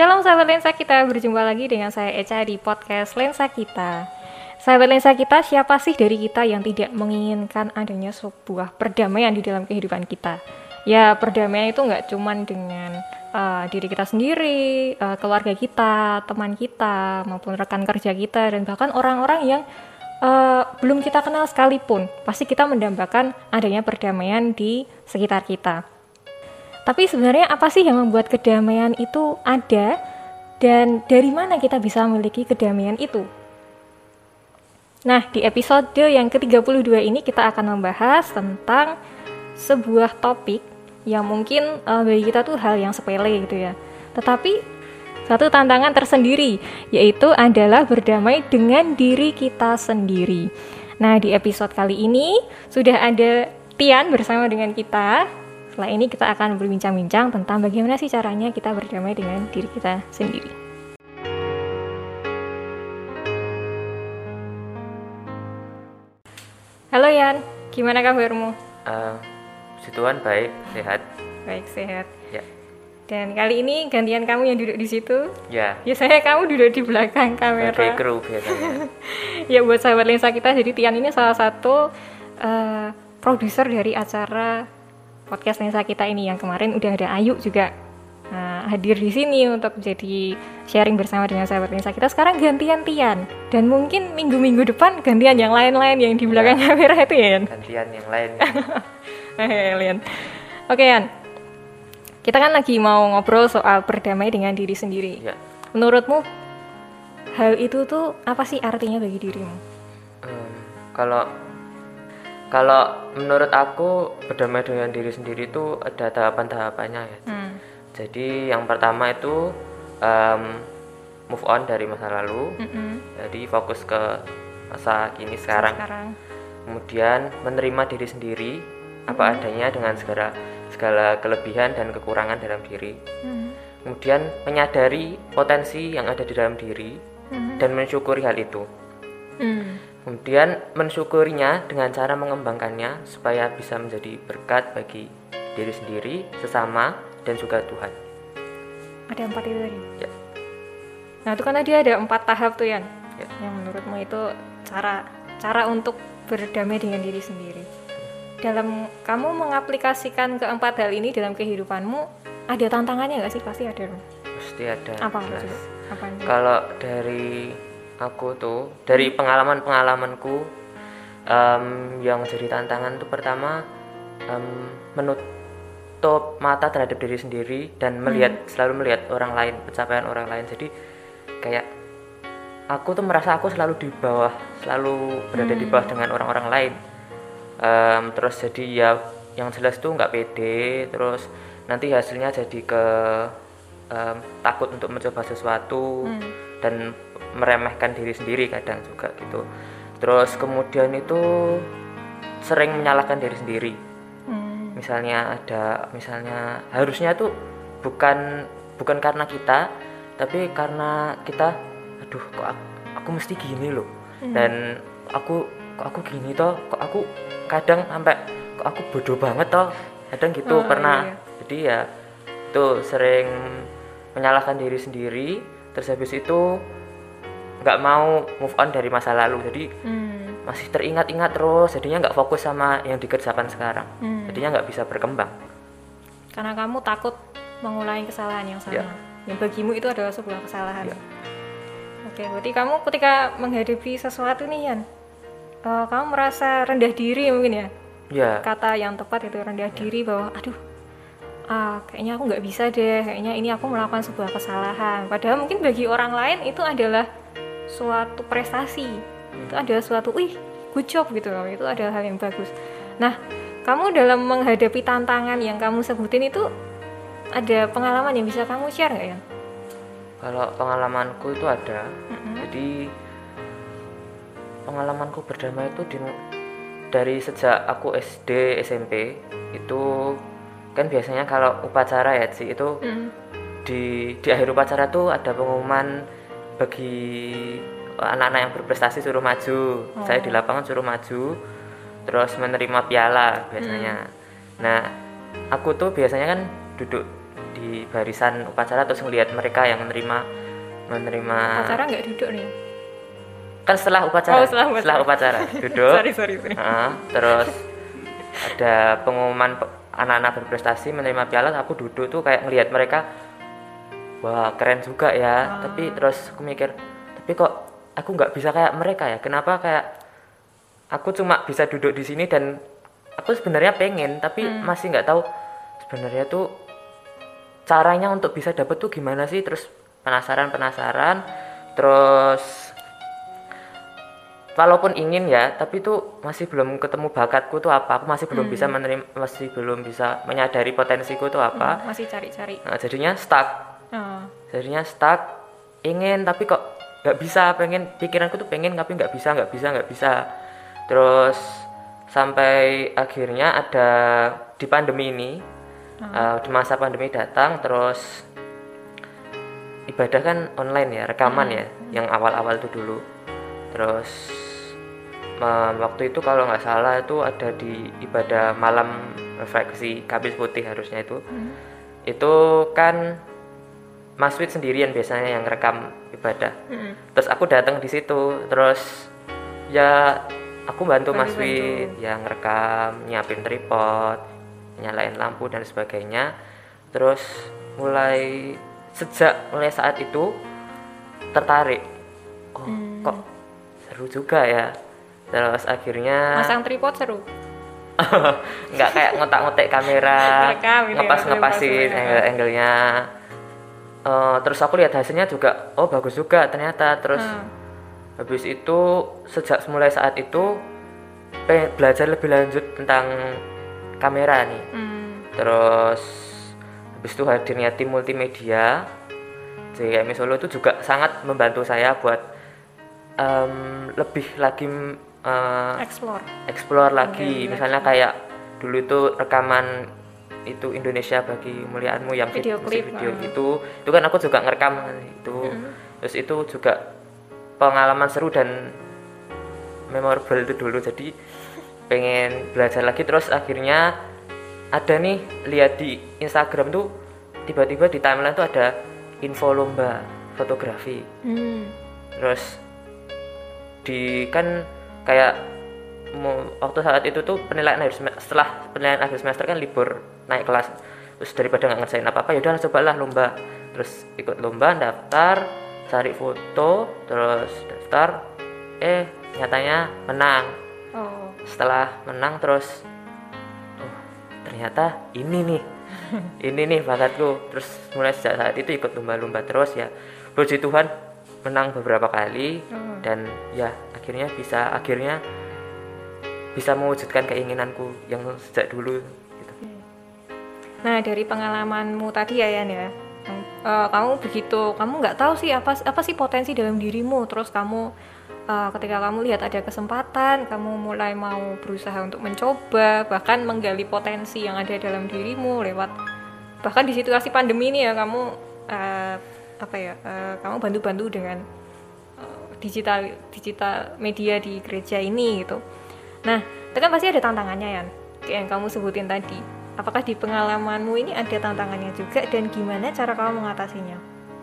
Shalom sahabat lensa kita, berjumpa lagi dengan saya Eca di podcast Lensa Kita. Sahabat lensa kita, siapa sih dari kita yang tidak menginginkan adanya sebuah perdamaian di dalam kehidupan kita? Ya, perdamaian itu nggak cuman dengan uh, diri kita sendiri, uh, keluarga kita, teman kita, maupun rekan kerja kita, dan bahkan orang-orang yang uh, belum kita kenal sekalipun. Pasti kita mendambakan adanya perdamaian di sekitar kita. Tapi sebenarnya apa sih yang membuat kedamaian itu ada dan dari mana kita bisa memiliki kedamaian itu? Nah, di episode yang ke-32 ini kita akan membahas tentang sebuah topik yang mungkin uh, bagi kita tuh hal yang sepele gitu ya. Tetapi satu tantangan tersendiri yaitu adalah berdamai dengan diri kita sendiri. Nah, di episode kali ini sudah ada Tian bersama dengan kita setelah ini kita akan berbincang-bincang tentang bagaimana sih caranya kita berdamai dengan diri kita sendiri. Halo Yan, gimana kabarmu? Uh, situan baik, sehat. Baik, sehat. Ya. Dan kali ini gantian kamu yang duduk di situ. Ya. Biasanya kamu duduk di belakang kamera. Sebagai kru biasanya. ya buat sahabat lensa kita, jadi Tian ini salah satu uh, produser dari acara podcast lensa kita ini yang kemarin udah ada Ayu juga uh, hadir di sini untuk jadi sharing bersama dengan sahabat lensa kita. Sekarang gantian Tian dan mungkin minggu-minggu depan gantian yang lain-lain yang di belakang ya. kamera itu ya. Gantian yang lain. Hehehe, Lian. Oke, Yan. Kita kan lagi mau ngobrol soal berdamai dengan diri sendiri. Ya. Menurutmu hal itu tuh apa sih artinya bagi dirimu? Um, kalau kalau menurut aku berdamai dengan diri sendiri itu ada tahapan-tahapannya ya. Hmm. Jadi yang pertama itu um, move on dari masa lalu. Mm -hmm. Jadi fokus ke masa kini sekarang. sekarang. Kemudian menerima diri sendiri apa mm -hmm. adanya dengan segala segala kelebihan dan kekurangan dalam diri. Mm -hmm. Kemudian menyadari potensi yang ada di dalam diri mm -hmm. dan mensyukuri hal itu. Mm kemudian mensyukurinya dengan cara mengembangkannya supaya bisa menjadi berkat bagi diri sendiri, sesama, dan juga Tuhan. Ada empat itu tadi? Ya. Nah itu kan tadi ada empat tahap tuh Yan, ya. yang menurutmu itu cara cara untuk berdamai dengan diri sendiri. Dalam kamu mengaplikasikan keempat hal ini dalam kehidupanmu, ada tantangannya nggak sih? Pasti ada. Pasti ada. Apa? Apa Kalau dari aku tuh dari pengalaman pengalamanku um, yang jadi tantangan tuh pertama um, menutup mata terhadap diri sendiri dan melihat hmm. selalu melihat orang lain pencapaian orang lain jadi kayak aku tuh merasa aku selalu di bawah selalu berada hmm. di bawah hmm. dengan orang-orang lain um, terus jadi ya yang jelas tuh nggak pede terus nanti hasilnya jadi ke um, takut untuk mencoba sesuatu hmm. dan meremehkan diri sendiri kadang juga gitu. Terus kemudian itu sering menyalahkan diri sendiri. Hmm. misalnya ada misalnya harusnya tuh bukan bukan karena kita tapi karena kita aduh kok aku, aku mesti gini loh. Hmm. dan aku kok aku gini toh? Kok aku kadang sampai kok aku bodoh banget toh? Kadang gitu oh, pernah. iya. jadi ya tuh sering menyalahkan diri sendiri. Terus habis itu nggak mau move on dari masa lalu jadi hmm. masih teringat-ingat terus jadinya nggak fokus sama yang dikerjakan sekarang hmm. jadinya nggak bisa berkembang karena kamu takut mengulangi kesalahan yang sama ya. yang bagimu itu adalah sebuah kesalahan ya. oke berarti kamu ketika menghadapi sesuatu nih Yan uh, kamu merasa rendah diri mungkin ya ya kata yang tepat itu rendah ya. diri bahwa aduh ah kayaknya aku nggak bisa deh kayaknya ini aku melakukan sebuah kesalahan padahal mungkin bagi orang lain itu adalah suatu prestasi. Itu adalah suatu wih good job gitu loh. Itu adalah hal yang bagus. Nah kamu dalam menghadapi tantangan yang kamu sebutin itu ada pengalaman yang bisa kamu share nggak ya kalau pengalamanku itu ada. Mm-hmm. jadi pengalamanku berdamai itu di, dari sejak aku SD SMP itu kan biasanya kalau upacara ya sih itu mm. di di akhir upacara tuh ada pengumuman bagi anak-anak yang berprestasi suruh maju oh. saya di lapangan suruh maju terus menerima piala biasanya hmm. nah aku tuh biasanya kan duduk di barisan upacara terus ngelihat mereka yang menerima menerima Upacara nggak duduk nih. kan setelah upacara Oh, setelah upacara. duduk sorry sorry sorry. Heeh, terus ada pengumuman pe- anak-anak berprestasi menerima piala aku duduk tuh kayak ngelihat mereka wah keren juga ya. Tapi terus aku mikir tapi kok aku nggak bisa kayak mereka ya? Kenapa kayak aku cuma bisa duduk di sini dan aku sebenarnya pengen tapi masih nggak tahu sebenarnya tuh caranya untuk bisa dapet tuh gimana sih? Terus penasaran penasaran terus walaupun ingin ya tapi tuh masih belum ketemu bakatku tuh apa. Aku masih belum bisa menerima masih belum bisa menyadari potensiku tuh apa. Masih cari-cari. Nah, jadinya stuck Oh. jadinya stuck ingin tapi kok nggak bisa pengen pikiranku tuh pengen tapi nggak bisa nggak bisa nggak bisa. Terus sampai akhirnya ada di pandemi ini eh, di masa pandemi datang terus ibadah kan online ya rekaman ya yang awal-awal itu dulu. Terus em, waktu itu kalau nggak salah itu ada di ibadah malam refleksi kabis putih harusnya itu. Itu kan Mas Wid sendirian biasanya yang rekam ibadah Mm-mm. terus aku datang di situ terus ya aku bantu Mas. Wid yang rekam nyiapin tripod nyalain lampu dan sebagainya terus mulai sejak mulai saat itu tertarik oh Hmm. kok seru juga ya terus akhirnya Masang tripod seru. nggak kayak ngotak-ngotek kamera ya, ngepas ngepasin ngepas, Eh, terus aku lihat hasilnya juga oh bagus juga ternyata terus Hmm. habis itu sejak mulai saat itu pengen belajar lebih lanjut tentang kamera nih Hmm. terus habis itu hadirnya tim multimedia JKMI Solo itu juga sangat membantu saya buat em, lebih lagi eh, Explore. explore lagi Oke, misalnya kayak dulu itu rekaman itu Indonesia bagi muliaanmu yang Video vid- klip, video ah. itu. Itu kan aku juga ngerekam itu. Terus itu juga pengalaman seru dan memorable itu dulu. Jadi pengen belajar lagi. Terus akhirnya ada nih lihat di Instagram tuh tiba-tiba di timeline tuh ada info lomba fotografi. Hmm. terus di kan kayak waktu saat itu tuh penilaian akhir sem- setelah penilaian akhir semester kan libur naik kelas. Terus daripada nggak ngerjain apa apa ya udah cobalah lomba. Terus ikut lomba daftar cari foto terus daftar eh nyatanya menang. Oh. setelah menang terus oh ternyata ini nih ini nih bakatku. Terus mulai sejak saat itu ikut lomba-lomba terus ya. Puji Tuhan menang beberapa kali Hmm. dan ya akhirnya bisa akhirnya bisa mewujudkan keinginanku yang sejak dulu gitu. Nah dari pengalamanmu tadi ya Yan ya, eh, kamu begitu, kamu nggak tahu sih apa apa sih potensi dalam dirimu, terus kamu eh, ketika kamu lihat ada kesempatan, kamu mulai mau berusaha untuk mencoba, bahkan menggali potensi yang ada dalam dirimu lewat bahkan di situasi pandemi ini ya kamu eh, apa ya, eh, kamu bantu-bantu dengan digital digital media di gereja ini gitu. Nah, itu kan pasti ada tantangannya ya, kayak yang kamu sebutin tadi. Apakah di pengalamanmu ini ada tantangannya juga dan gimana cara kamu mengatasinya?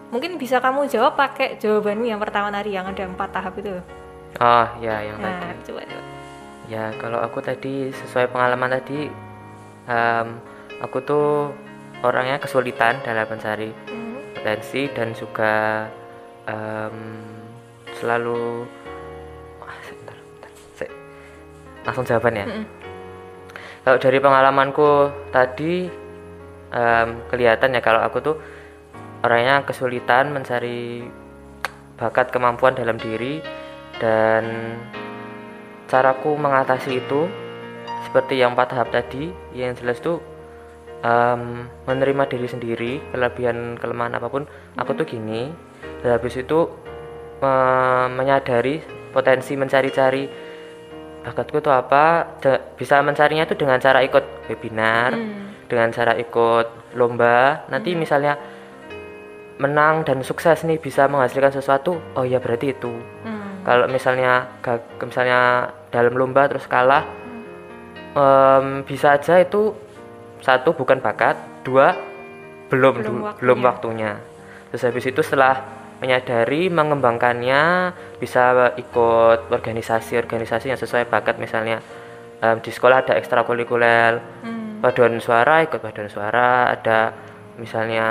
Mungkin bisa kamu jawab pakai jawabanmu yang pertama tadi yang ada empat tahap itu. oh ya yang Nah, tadi coba coba. ya kalau aku tadi sesuai pengalaman tadi em, aku tuh orangnya kesulitan dalam mencari Hmm. potensi dan juga em, selalu langsung jawaban ya? Mm-mm. kalau dari pengalamanku tadi em, kelihatan ya kalau aku tuh orangnya kesulitan mencari bakat kemampuan dalam diri dan caraku mengatasi itu seperti yang empat tahap tadi yang jelas tuh em, menerima diri sendiri kelebihan kelemahan apa pun aku tuh gini. Dan habis itu me- menyadari potensi mencari-cari bakatku tuh apa de- bisa mencarinya itu dengan cara ikut webinar Hmm. dengan cara ikut lomba nanti misalnya menang dan sukses nih bisa menghasilkan sesuatu oh ya berarti itu Hmm. kalau misalnya gag- misalnya dalam lomba terus kalah em, bisa aja itu satu bukan bakat dua belum Belum du- waktunya. belum waktunya terus habis itu setelah menyadari mengembangkannya bisa ikut organisasi-organisasi yang sesuai bakat. Misalnya em, di sekolah ada ekstrakurikuler Hmm. paduan suara ikut paduan suara. Ada misalnya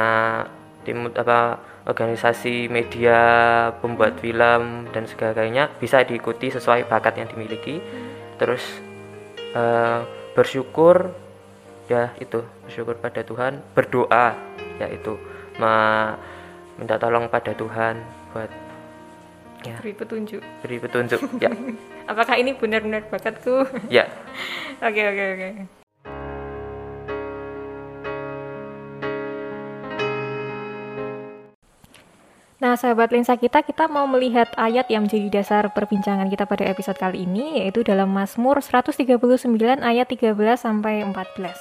tim apa organisasi media pembuat film dan sebagainya. Bisa diikuti sesuai bakat yang dimiliki. Terus eh, bersyukur ya itu bersyukur pada Tuhan. Berdoa yaitu me- minta tolong pada Tuhan buat ya Beri petunjuk. beri petunjuk ya Apakah ini benar-benar bakatku? ya Oke oke oke. Nah, sahabat lensa kita, kita mau melihat ayat yang menjadi dasar perbincangan kita pada episode kali ini, yaitu dalam Mazmur 139 ayat 13 sampai 14.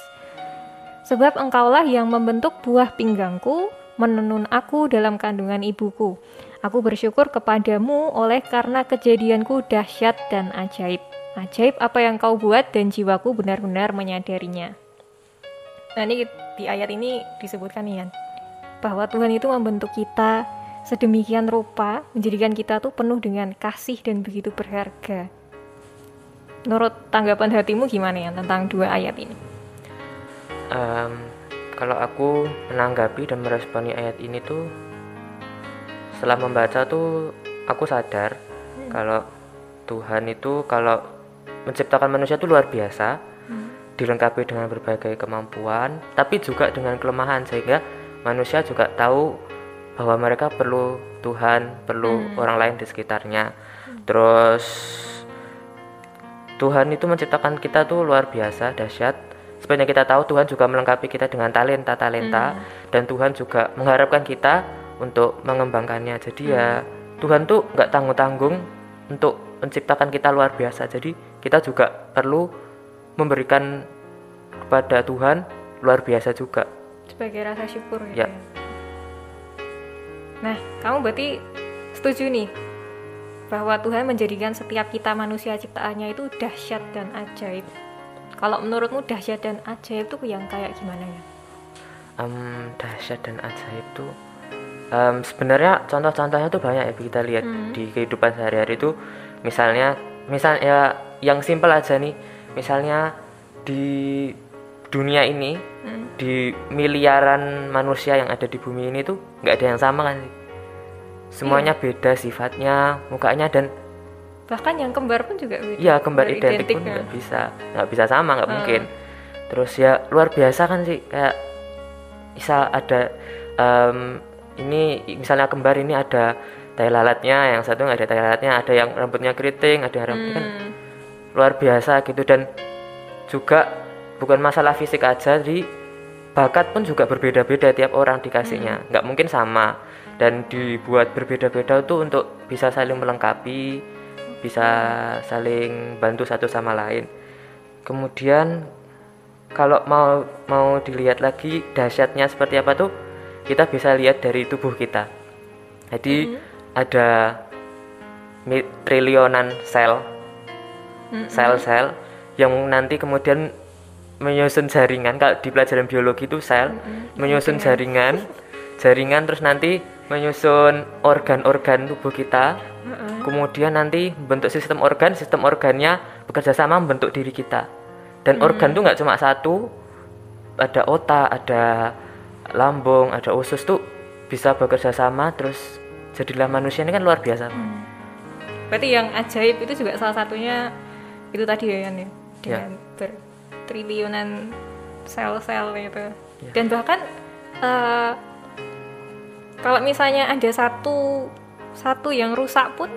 Sebab engkaulah yang membentuk buah pinggangku, menenun aku dalam kandungan ibuku. Aku bersyukur kepadamu oleh karena kejadianku dahsyat dan ajaib. Ajaib apa yang kau buat dan jiwaku benar-benar menyadarinya. Nah ini di ayat ini disebutkan Ian bahwa Tuhan itu membentuk kita sedemikian rupa menjadikan kita tuh penuh dengan kasih dan begitu berharga. Menurut tanggapan hatimu gimana ya tentang dua ayat ini? Em, kalau aku menanggapi dan meresponi ayat ini tuh setelah membaca tuh aku sadar kalau Tuhan itu kalau menciptakan manusia itu luar biasa dilengkapi dengan berbagai kemampuan tapi juga dengan kelemahan sehingga manusia juga tahu bahwa mereka perlu Tuhan perlu orang lain di sekitarnya. Terus Tuhan itu menciptakan kita tuh luar biasa dahsyat sebenarnya kita tahu Tuhan juga melengkapi kita dengan talenta-talenta dan Tuhan juga mengharapkan kita untuk mengembangkannya jadi ya Tuhan tuh nggak tanggung-tanggung untuk menciptakan kita luar biasa jadi kita juga perlu memberikan kepada Tuhan luar biasa juga Sebagai rasa syukur Ya. ya. Nah, kamu berarti setuju nih bahwa Tuhan menjadikan setiap kita manusia ciptaannya itu dahsyat dan ajaib. Kalau menurutmu dahsyat dan ajaib itu yang kayak gimana ya? Em, dahsyat dan ajaib tuh em, sebenarnya contoh-contohnya tuh banyak ya kita lihat Hmm. di kehidupan sehari-hari tuh misalnya misal ya yang simpel aja nih misalnya di dunia ini Hmm. di miliaran manusia yang ada di bumi ini tuh nggak ada yang sama kan semuanya beda sifatnya mukanya dan Bahkan yang kembar pun juga beda. Iya kembar Baru identik pun ya. nggak bisa nggak bisa sama nggak Hmm. mungkin. Terus ya luar biasa kan sih kayak misal ada em, ini misalnya kembar ini ada tai lalatnya, yang satu nggak ada tai lalatnya, ada yang rambutnya keriting, ada yang rambutnya kan Hmm. luar biasa gitu dan juga bukan masalah fisik aja di bakat pun juga berbeda-beda tiap orang dikasihnya nggak mungkin sama dan dibuat berbeda-beda tuh untuk bisa saling melengkapi bisa saling bantu satu sama lain kemudian kalau mau mau dilihat lagi dahsyatnya seperti apa tuh kita bisa lihat dari tubuh kita jadi ada mi- triliunan sel Mm-mm. sel-sel yang nanti kemudian menyusun jaringan kalau di pelajaran biologi itu sel Mm-mm. menyusun jaringan jaringan terus nanti menyusun organ-organ tubuh kita Mm-mm. Kemudian nanti membentuk sistem organ sistem organnya bekerja sama membentuk diri kita dan organ tuh nggak cuma satu ada otak ada lambung ada usus tuh bisa bekerja sama terus jadilah manusia ini kan luar biasa Hmm. Berarti yang ajaib itu juga salah satunya itu tadi ya Yan ya, dengan bertriliunan sel-sel itu. Ya. Dan bahkan eh, kalau misalnya ada satu satu yang rusak pun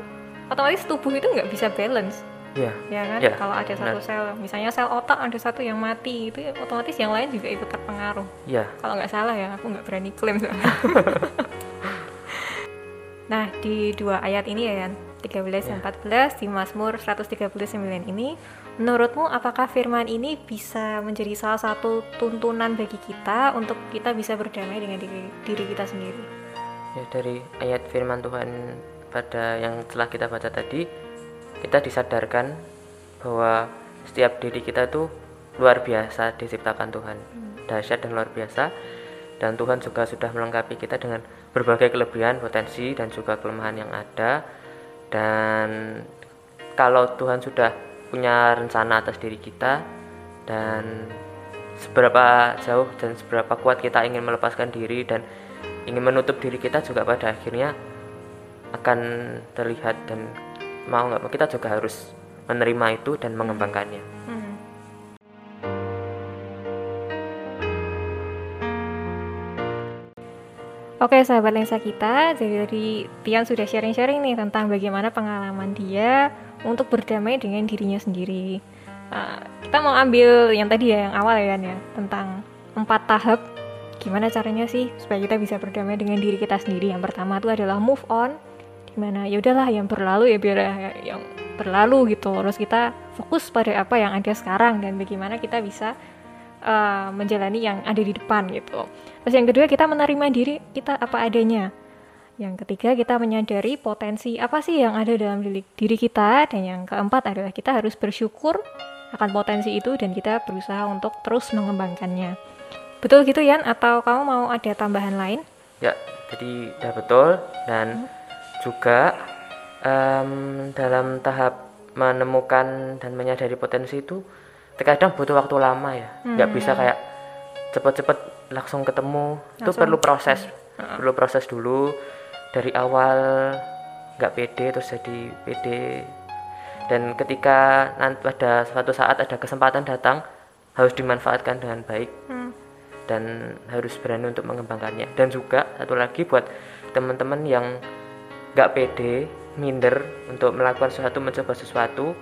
otomatis tubuh itu nggak bisa balance. Ya ya kan? Ya, kalau ada satu sel misalnya sel otak ada satu yang mati itu otomatis yang lain juga ikut terpengaruh. Ya kalau nggak salah ya aku nggak berani klaim nah di dua ayat ini ya Yan. 13 dan 14 di Mazmur 139 ini menurutmu apakah firman ini bisa menjadi salah satu tuntunan bagi kita untuk kita bisa berdamai dengan diri, diri kita sendiri? Ya dari ayat firman Tuhan pada yang telah kita baca tadi kita disadarkan bahwa setiap diri kita tuh luar biasa diciptakan Tuhan. Dahsyat dan luar biasa. Dan Tuhan juga sudah melengkapi kita dengan berbagai kelebihan, potensi dan juga kelemahan yang ada. Dan kalau Tuhan sudah punya rencana atas diri kita dan seberapa jauh dan seberapa kuat kita ingin melepaskan diri dan ingin menutup diri kita juga pada akhirnya akan terlihat dan mau nggak mau kita juga harus menerima itu dan mengembangkannya. Hmm. Oke sahabat lensa kita, jadi tadi Tian sudah sharing-sharing nih tentang bagaimana pengalaman dia untuk berdamai dengan dirinya sendiri. Uh, kita mau ambil yang tadi ya, yang awal ya, ya tentang empat tahap gimana caranya sih supaya kita bisa berdamai dengan diri kita sendiri. Yang pertama itu adalah move on, di mana ya udahlah yang berlalu ya biar ya, yang berlalu gitu. Terus kita fokus pada apa yang ada sekarang dan bagaimana kita bisa uh, menjalani yang ada di depan gitu. Terus yang kedua kita menerima diri kita apa adanya. Yang ketiga kita menyadari potensi apa sih yang ada dalam diri, kita dan yang keempat adalah kita harus bersyukur akan potensi itu dan kita berusaha untuk terus mengembangkannya. Betul gitu Yan? Atau kamu mau ada tambahan lain? Ya, jadi udah betul dan hmm. Juga um, dalam tahap menemukan dan menyadari potensi itu terkadang butuh waktu lama ya nggak hmm. bisa kayak cepet-cepet langsung ketemu langsung. itu perlu proses hmm. perlu proses dulu dari awal nggak pede terus jadi pede dan ketika nanti pada suatu saat ada kesempatan datang harus dimanfaatkan dengan baik hmm. dan harus berani untuk mengembangkannya dan juga satu lagi buat teman-teman yang nggak pede minder untuk melakukan sesuatu mencoba sesuatu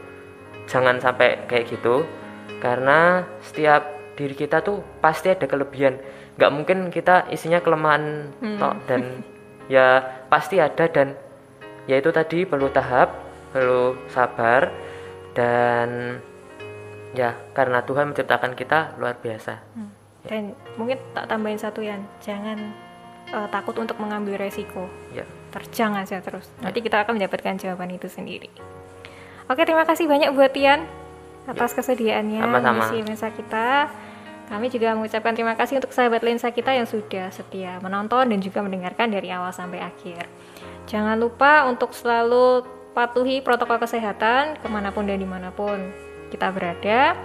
jangan sampai kayak gitu. Karena setiap diri kita tuh pasti ada kelebihan. Nggak mungkin kita isinya kelemahan hmm. tok dan ya pasti ada dan ya itu tadi perlu tahap perlu sabar dan ya karena Tuhan menciptakan kita luar biasa. Hmm. dan mungkin tak tambahin satu ya jangan uh, takut untuk mengambil resiko. Ya terjang aja terus nanti kita akan mendapatkan jawaban itu sendiri oke terima kasih banyak buat Tian atas kesediaannya mengisi lensa kita. Kami juga mengucapkan terima kasih untuk sahabat lensa kita yang sudah setia menonton dan juga mendengarkan dari awal sampai akhir. Jangan lupa untuk selalu patuhi protokol kesehatan ke mana pun dan di mana pun kita berada.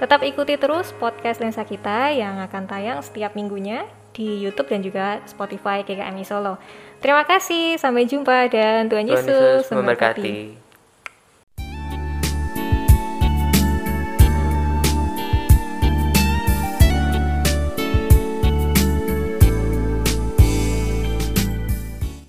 Tetap ikuti terus podcast lensa kita yang akan tayang setiap minggunya di YouTube dan juga Spotify KKMI Solo. Terima kasih, sampai jumpa dan Tuhan, Tuhan Yesus memberkati.